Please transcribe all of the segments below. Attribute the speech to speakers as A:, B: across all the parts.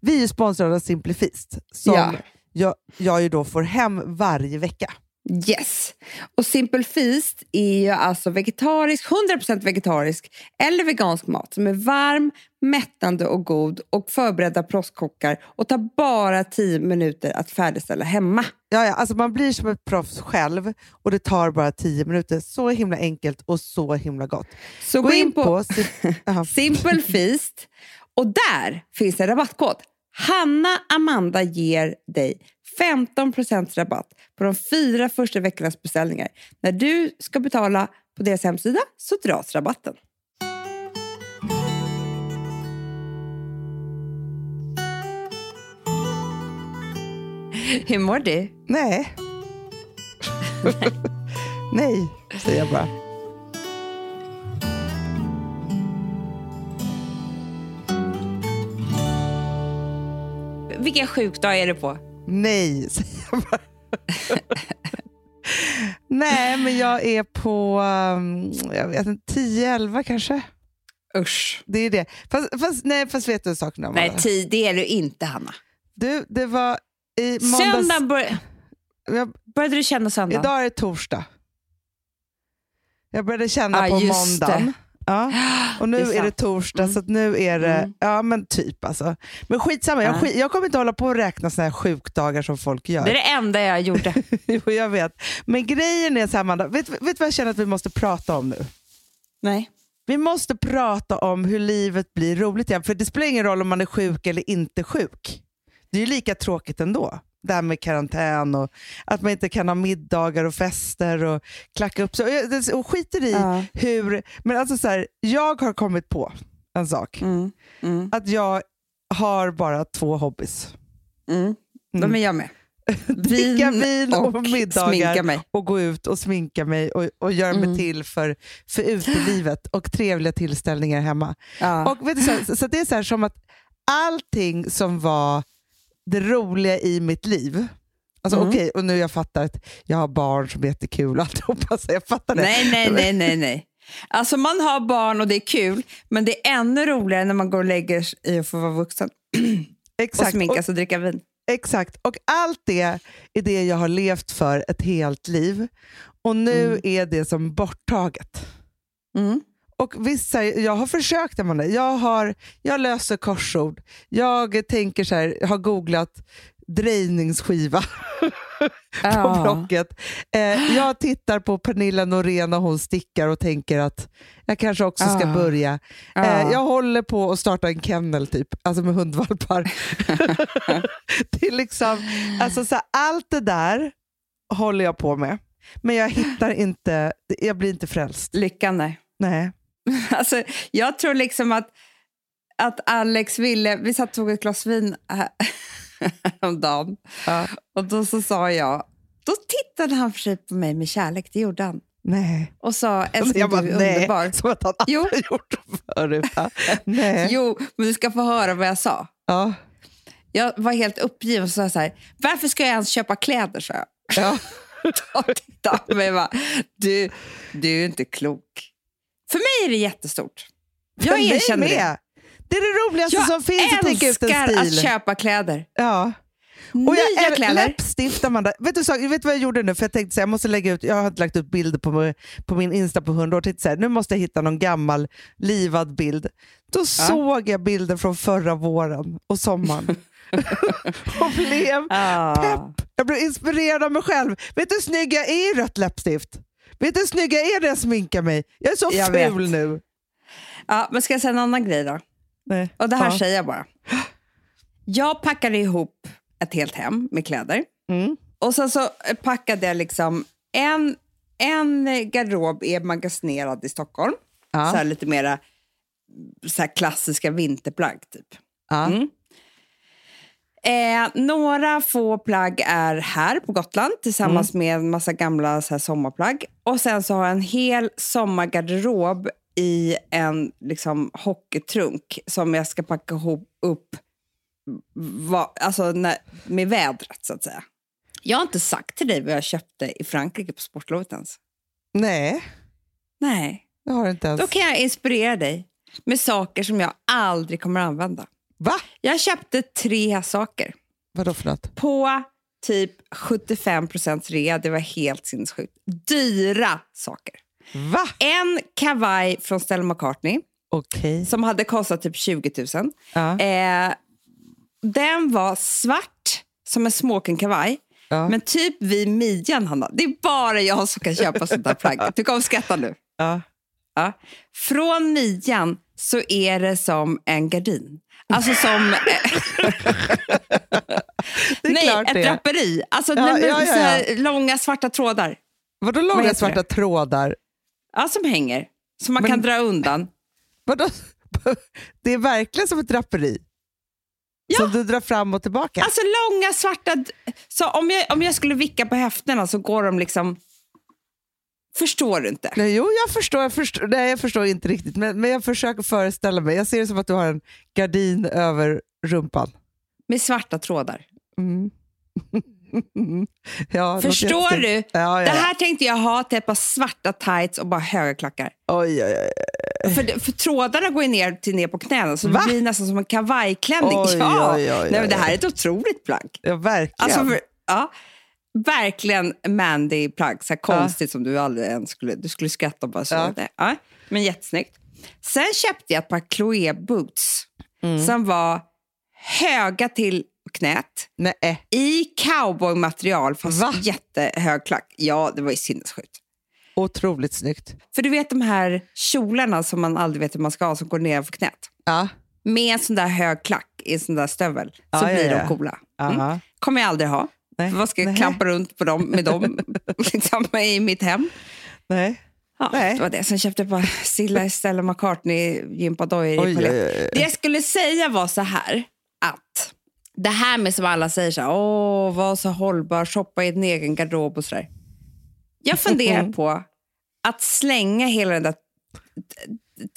A: Vi är sponsrade av Simplifist som
B: Ja.
A: jag, jag ju då får hem varje vecka.
B: Yes. Och Simple Feast är ju alltså vegetarisk, 100% vegetarisk eller vegansk mat som är varm, mättande och god och förberedda proffskockar och tar bara 10 minuter att färdigställa hemma.
A: Ja, ja, alltså man blir som ett proffs själv och det tar bara 10 minuter. Så himla enkelt och så himla gott.
B: Så gå, in på,
A: Sim- Jaha.
B: Simple Feast och där finns en rabattkod. Hanna Amanda ger dig 15% rabatt på de fyra första veckornas beställningar. När du ska betala på deras hemsida så dras rabatten. Hur mår du?
A: Nej. Nej, säger jag bara.
B: Vilken sjukdag är det på?
A: Nej, säger jag bara. Nej, men jag är på um, jag vet inte, 10-11 kanske.
B: Usch.
A: Det är det. Fast, fast, nej, fast vet du en sak nu?
B: Nej, tid, det är du inte, Hanna.
A: Du, det var i måndags...
B: Söndagen bör...
A: Jag,
B: började du känna söndagen?
A: idag är det torsdag. Jag började känna
B: Ja,
A: på måndagen.
B: det.
A: Ja. Och nu
B: Det
A: är,
B: är
A: det torsdag,
B: Mm.
A: så nu är det,
B: Mm.
A: ja men typ alltså. Men skitsamma, jag,
B: Ja.
A: skit, jag kommer inte hålla på och räkna såna här sjukdagar som folk gör.
B: Det är det enda jag gjorde.
A: Jo, jag vet. Men grejen är så här, Amanda, vet, vet du vad jag känner att vi måste prata om nu?
B: Nej.
A: Vi måste prata om hur livet blir roligt igen. För det spelar ingen roll om man är sjuk eller inte sjuk. Det är ju lika tråkigt ändå. Det här med karantän och att man inte kan ha middagar och fester och klacka upp sig. Och skiter i
B: Ja.
A: hur... Men alltså så här, jag har kommit på en sak.
B: Mm. Mm.
A: Att jag har bara två hobbys.
B: Mm. De är jag med.
A: Dricka vin och,
B: och
A: middagar
B: mig.
A: och gå ut och sminka mig och, och göra mig
B: Mm.
A: till för, för utelivet och trevliga tillställningar hemma.
B: Ja.
A: Och vet du, så, så, det är så här som att allting som var det roliga i mitt liv, alltså
B: Mm.
A: okej, och nu jag fattar att jag har barn som är jättekul och alltihopa, så jag fattar det.
B: nej, nej, nej, nej, nej. Alltså man har barn och det är kul, men det är ännu roligare när man går och lägger sig i att få vara vuxen och
A: Exakt, och,
B: sminkas och dricka vin.
A: exakt. Och allt det är det jag har levt för ett helt liv. Och nu
B: Mm.
A: är det som borttaget.
B: Mm.
A: Och vissa, jag har försökt Amanda. Jag, har, jag löser korsord. Jag tänker så här, har googlat drejningsskiva på
B: Ja.
A: Blocket. Eh, jag tittar på Pernilla Norén och hon stickar och tänker att jag kanske också ska
B: Ah.
A: börja.
B: Ja.
A: Eh, jag håller på att starta en kennel typ, alltså med hundvalpar. det är liksom, alltså så här, allt det där håller jag på med. Men jag hittar inte, jag blir inte frälst.
B: Lyckan, nej.
A: Nej.
B: Alltså, jag tror liksom att, att Alex ville... Vi satt och tog ett glas vin här- häromdagen.
A: Ja.
B: Och då så sa jag... Då tittade han för sig på mig med kärlek, det gjorde han.
A: Nej.
B: Och sa, älskling du är underbar.
A: som att han aldrig
B: Jo.
A: gjort det förut. Nej.
B: Jo, men du ska få höra vad jag sa.
A: Ja.
B: Jag var helt uppgiven och sa så här, varför ska jag ens köpa kläder? sa jag.
A: Ja.
B: Och tittade på mig och bara, du, du är inte klok. För mig är det jättestort. Jag
A: För
B: erkänner det.
A: med. Det är det roligaste
B: Jag
A: som finns att tänka ut en
B: älskar
A: stil.
B: att köpa kläder.
A: Ja. Och
B: Nya
A: jag,
B: kläder.
A: Läppstift, Amanda. Vet du, så, vet du vad jag gjorde nu? För jag tänkte så jag måste lägga ut, jag har inte lagt ut bilder på, på min Insta på 100 år. Tänkte så här, nu måste jag hitta någon gammal livad bild. Då såg jag bilder från förra våren och sommaren. och blev
B: Ah.
A: pepp. Jag blev inspirerad av mig själv. Vet du hur snygg jag är i rött läppstift? Vet du hur snygg jag är när jag sminkar mig? Jag är så
B: Jag
A: ful
B: vet.
A: nu.
B: Ja, men ska jag säga en annan grej då?
A: Nej.
B: Och det här
A: Ja.
B: säger jag bara. Jag packade ihop ett helt hem med kläder.
A: Mm.
B: Och sen så packade jag liksom en, en garderob är magasinerad i Stockholm.
A: Ja.
B: Så lite mera så klassiska vinterplagg typ.
A: Ja.
B: Mm. Eh, några få plagg är här på Gotland tillsammans med en massa gamla så här, sommarplagg. Och sen så har jag en hel sommargarderob i en liksom, hockeytrunk som jag ska packa ihop upp va, alltså, när, med vädret så att säga. Jag har inte sagt till dig vad jag köpte i Frankrike på sportlovet ens.
A: Nej,
B: Nej,
A: det har inte ens.
B: då kan jag inspirera dig med saker som jag aldrig kommer att använda.
A: Va?
B: Jag köpte tre saker
A: Vadå för något?
B: på typ 75% rea. Det var helt sinnessjukt. Dyra saker.
A: Va?
B: En kavaj från Stella McCartney
A: Okej.
B: som hade kostat typ 20 000.
A: Ja.
B: Eh, den var svart som en smoking-kavaj.
A: Ja.
B: Men typ vid midjan, Hanna. Det är bara jag som kan köpa sånt där plagg. Du kommer skratta nu.
A: Ja.
B: Ja. Från midjan så är det som en gardin. Alltså som...
A: Det är
B: nej, ett
A: det.
B: draperi. Alltså
A: Ja,
B: nej,
A: ja, ja,
B: här långa svarta trådar.
A: Vadå
B: Vad
A: långa
B: heter
A: svarta trådar?
B: Ja, som hänger. Som man
A: Men-
B: kan dra undan.
A: Vadå? Det är verkligen som ett draperi.
B: Ja.
A: Som du drar fram och tillbaka.
B: Alltså långa svarta... Så om jag, om jag skulle vicka på höfterna så går de liksom... Förstår du inte?
A: Nej, jo, jag förstår, jag förstår. Nej, jag förstår inte riktigt, men, men jag försöker föreställa mig. Jag ser det som att du har en gardin över rumpan.
B: Med svarta trådar.
A: Mm. ja,
B: Förstår du?
A: Ja, ja,
B: Det här tänkte jag ha till ett par svarta tights och bara höga klackar.
A: Oj, oj, oj.
B: För, för trådarna går ju ner till ner på knäna så
A: Va?
B: det blir nästan som en kavajklänning.
A: Oj,
B: ja.
A: oj, oj,
B: Nej, det här är ett otroligt plagg.
A: Ja, verkligen.
B: Alltså för, ja, verkligen Mandy-plagg. Så här konstigt som du aldrig ens skulle, du skulle skratta och bara så.
A: Ja.
B: Det. Ja, men jättesnyggt. Sen köpte jag ett par Chloé boots
A: Mm.
B: som var höga till knät
A: Nej.
B: i cowboymaterial fast
A: Va?
B: jättehög klack. Ja, det var ju sinnessjukt.
A: Otroligt snyggt.
B: För du vet de här kjolarna som man aldrig vet hur man ska ha som går ner för knät.
A: Ja.
B: Med en sån där hög klack i en sån där stövel så
A: Ja, ja,
B: blir
A: ja.
B: de coola. Mm. Kommer jag aldrig ha.
A: Nej.
B: För vad ska jag
A: Nej.
B: klampa runt på dem, med dem liksom, i mitt hem?
A: Nej.
B: Ja,
A: Nej.
B: Det var det. Sen köpte jag bara Stilla Stella McCartney
A: oj.
B: Det jag skulle säga var så här att det här med som alla säger så här, åh, var så hållbar, shoppa i din egen garderob och så där. Jag funderar på att slänga hela den där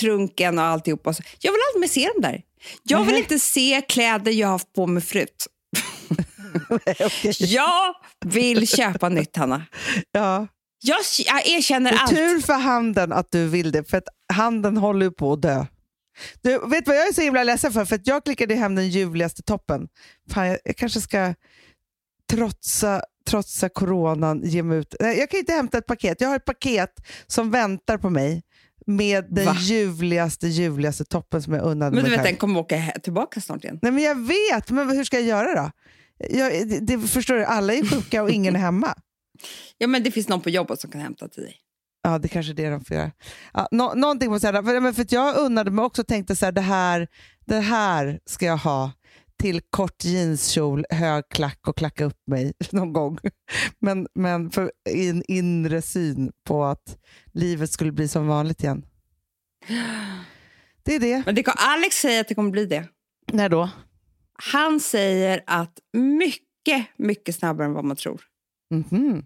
B: trunken och alltihopa. Jag vill aldrig mer se dem där. Jag vill inte se kläder jag har haft på mig förut. Jag vill köpa nytt, Hanna.
A: Ja.
B: Jag, jag erkänner
A: Det är
B: allt.
A: tur för handen att du vill det, för att handen håller ju på att dö. Du, vet du vad jag är så himla ledsen för? För att jag klickade hem den ljuvligaste toppen. Fan, jag, jag kanske ska trotsa, trotsa coronan, ge mig ut. Nej, Jag kan inte hämta ett paket. Jag har ett paket som väntar på mig med den
B: Va?
A: ljuvligaste, ljuvligaste toppen som jag unnade
B: Men du
A: mig
B: vet,
A: själv.
B: den kommer åka tillbaka snart igen.
A: Nej, men jag vet, men hur ska jag göra då? Jag, det, det, förstår du, alla är sjuka och ingen är hemma.
B: Ja, men det finns någon på jobbet som kan hämta till dig.
A: Ja, det kanske är det de får göra. Ja, nå, någonting måste jag säga. För, för att jag unnade mig också och tänkte så här, det här, det här ska jag ha till kort jeanskjol, hög klack och klacka upp mig någon gång. Men, men för i en inre syn på att livet skulle bli som vanligt igen. Det är det.
B: Men det, kan- Alex säger att det kommer bli det.
A: När då?
B: Han säger att mycket, mycket snabbare än vad man tror.
A: Mhm.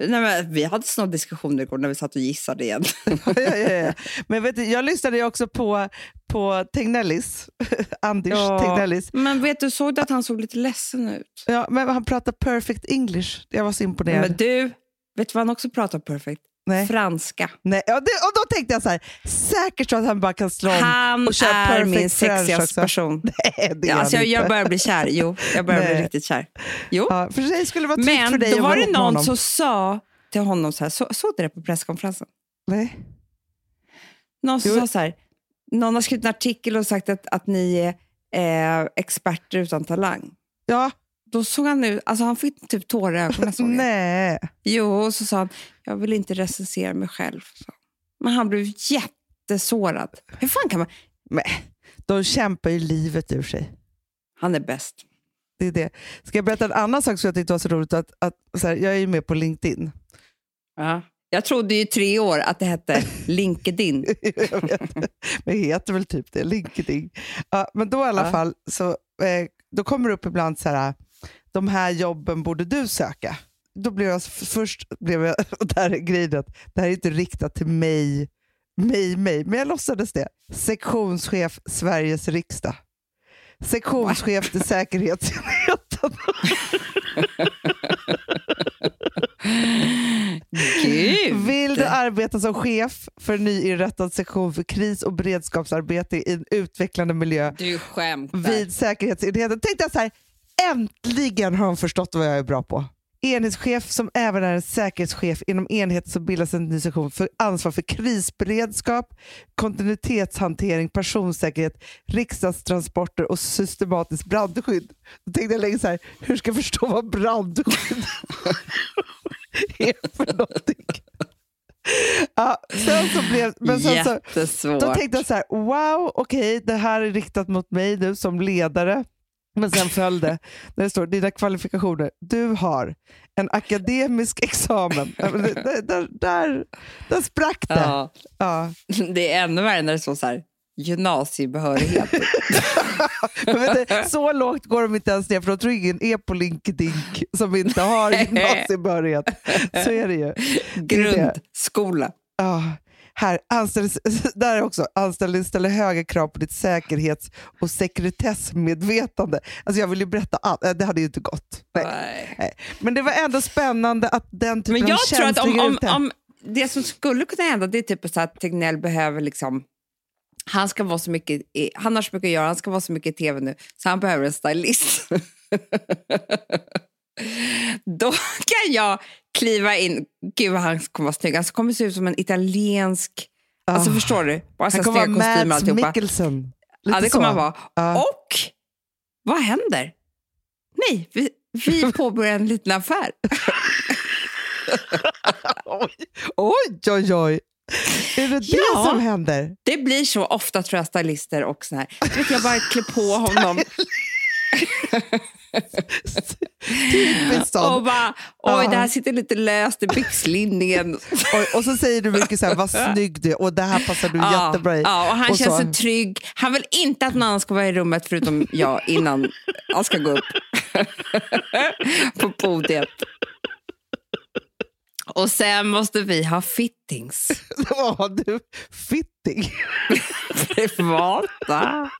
B: Nej, men vi hade såna diskussioner igår när vi satt och gissade igen.
A: ja, ja, ja. Men vet du, jag lyssnade också på, på Tegnellis, Anders Tegnellis.
B: Men vet du, såg du att han såg lite ledsen ut?
A: Ja, men han pratar perfect English. Jag var så imponerad.
B: Men du, vet du vad han också pratar perfekt?
A: Nej.
B: Franska.
A: Nej. Ja, det, och då tänkte jag så här, säkert så att han bara kan slå om
B: Han
A: och köra
B: är
A: perfect
B: min sexigaste person.
A: Nej, det är
B: Ja, alltså, jag,
A: han
B: jag börjar bli kär. Jo, jag börjar bli
A: Nej.
B: riktigt kär. Jo.
A: Ja, för sig skulle vara tryggt för
B: Men
A: dig
B: då var det någon som sa till honom så här, så, såg du det på presskonferensen?
A: Nej.
B: Någon som
A: Jo.
B: sa så här, någon har skrivit en artikel och sagt att, att ni är eh, experter utan talang.
A: Ja,
B: Då såg han ut, alltså han fick typ tårar i ögonen. Såg jag.
A: nej.
B: Jo, och så sa han, jag vill inte recensera mig själv. Så. Men han blev jättesårad. Hur fan kan man...
A: Men, de kämpar ju livet ur sig.
B: Han är bäst.
A: Det är det. Ska jag berätta en annan sak som jag tyckte var så roligt? Att, att, så här, jag är ju med på LinkedIn.
B: Ja. Jag trodde ju i tre år att det hette LinkedIn.
A: jag vet. Men heter väl typ det, LinkedIn. Ja, men då i alla
B: Ja.
A: fall, så, eh, då kommer det upp ibland så här, de här jobben borde du söka. Då blev jag, först blev jag, och där är grejen att det här är inte riktat till mig, mig, mig, men jag låtsades det. Sektionschef Sveriges riksdag. Sektionschef till säkerhetsenheten. Vill du arbeta som chef för en nyinrättad sektion för kris och beredskapsarbete i en utvecklande miljö
B: Du skämtar.
A: vid säkerhetsenheten? Tänkte jag så här, äntligen har de förstått vad jag är bra på. Enhetschef som även är en säkerhetschef inom enheten som bildas en ny sektion för ansvar för krisberedskap, kontinuitetshantering, personsäkerhet, riksdagstransporter och systematiskt brandskydd. Då tänkte jag länge så här, hur ska jag förstå vad brandskydd är för någonting? Ja, sen så blev, men sen så,
B: Jättesvårt.
A: då tänkte jag så här, wow, okej, det här är riktat mot mig nu som ledare. Men sen föll det, när det står dina kvalifikationer. Du har en akademisk examen. Det- Där, där, där sprack det.
B: ja,
A: Ja.
B: det är ännu värre när det står så här, gymnasiebehörighet.
A: Du, så lågt går de inte ens ner, för de tror ingen är på LinkedIn som inte har gymnasiebehörighet. Så är det ju.
B: Grundskola.
A: Ja, här, anställnings, där är också, anställning ställer höga krav på ditt säkerhets och sekretessmedvetande. Alltså jag vill ju berätta allt, Eh, det hade ju inte gått. Nej.
B: Nej.
A: Nej. Men det var ändå spännande att den typen
B: Men jag
A: av
B: tror att om, om, om det som skulle kunna hända det är typ så att Tegnell behöver liksom han ska vara så mycket, han har så mycket att göra, han ska vara så mycket i tv nu, så han behöver en stylist. Då kan jag kliva in, gud han kommer vara snygg, han kommer se ut som en italiensk, alltså
A: Ah.
B: förstår du? Bara
A: Han kommer vara Mads. Mikkelsen.
B: Ja, det kommer
A: så.
B: han vara.
A: Ja.
B: Och vad händer? Nej, vi, vi påbörjar en liten affär.
A: Oj, oj, oj. oj. Är det det
B: Ja.
A: som händer?
B: Det blir så ofta tror jag, stylister och så här. Vet jag bara klä på honom
A: Typiskt
B: och
A: sånt.
B: bara, oj
A: Ja.
B: det här sitter lite löst i byxlinningen.
A: Och, och så säger du mycket så här, vad snygg du är och det här passar du jättebra i.
B: ja, och han
A: Och
B: känns
A: så-
B: så trygg. Han vill inte att någon annan ska vara i rummet förutom jag innan han ska gå upp på podiet. Och sen måste vi ha fittings.
A: Vad har du? Fitting.
B: Privata.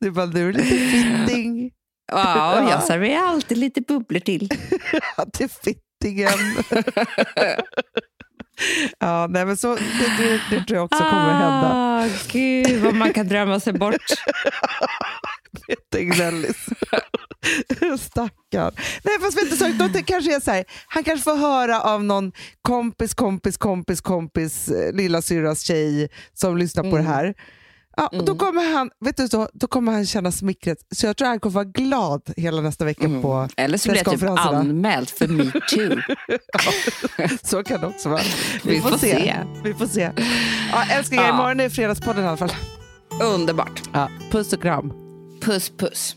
A: Du bara, du är lite fitting.
B: Ja, jag serverar alltid lite bubblor till.
A: Ja, till fittingen. ja, nej, men så, det, det, det tror jag också kommer hända.
B: Ah, gud vad man kan drömma sig bort.
A: Tegnellis. Stackarn. Nej, fast vet du, så, det kanske är så här, han kanske får höra av någon kompis, kompis, kompis, kompis, eh, lilla syrras tjej som lyssnar på det här. Ja, och då, kommer han, vet du, så, då kommer han känna smickret. Så jag tror han kommer vara glad hela nästa vecka på
B: Eller så blir jag typ anmäld för metoo.
A: Så kan det också vara. Vi,
B: Vi
A: får,
B: får
A: se.
B: se.
A: Vi får se. Ja, älsklingar,
B: Ja.
A: imorgon är Fredagspodden i alla fall.
B: Underbart.
A: Ja, puss och kram.
B: Puss puss.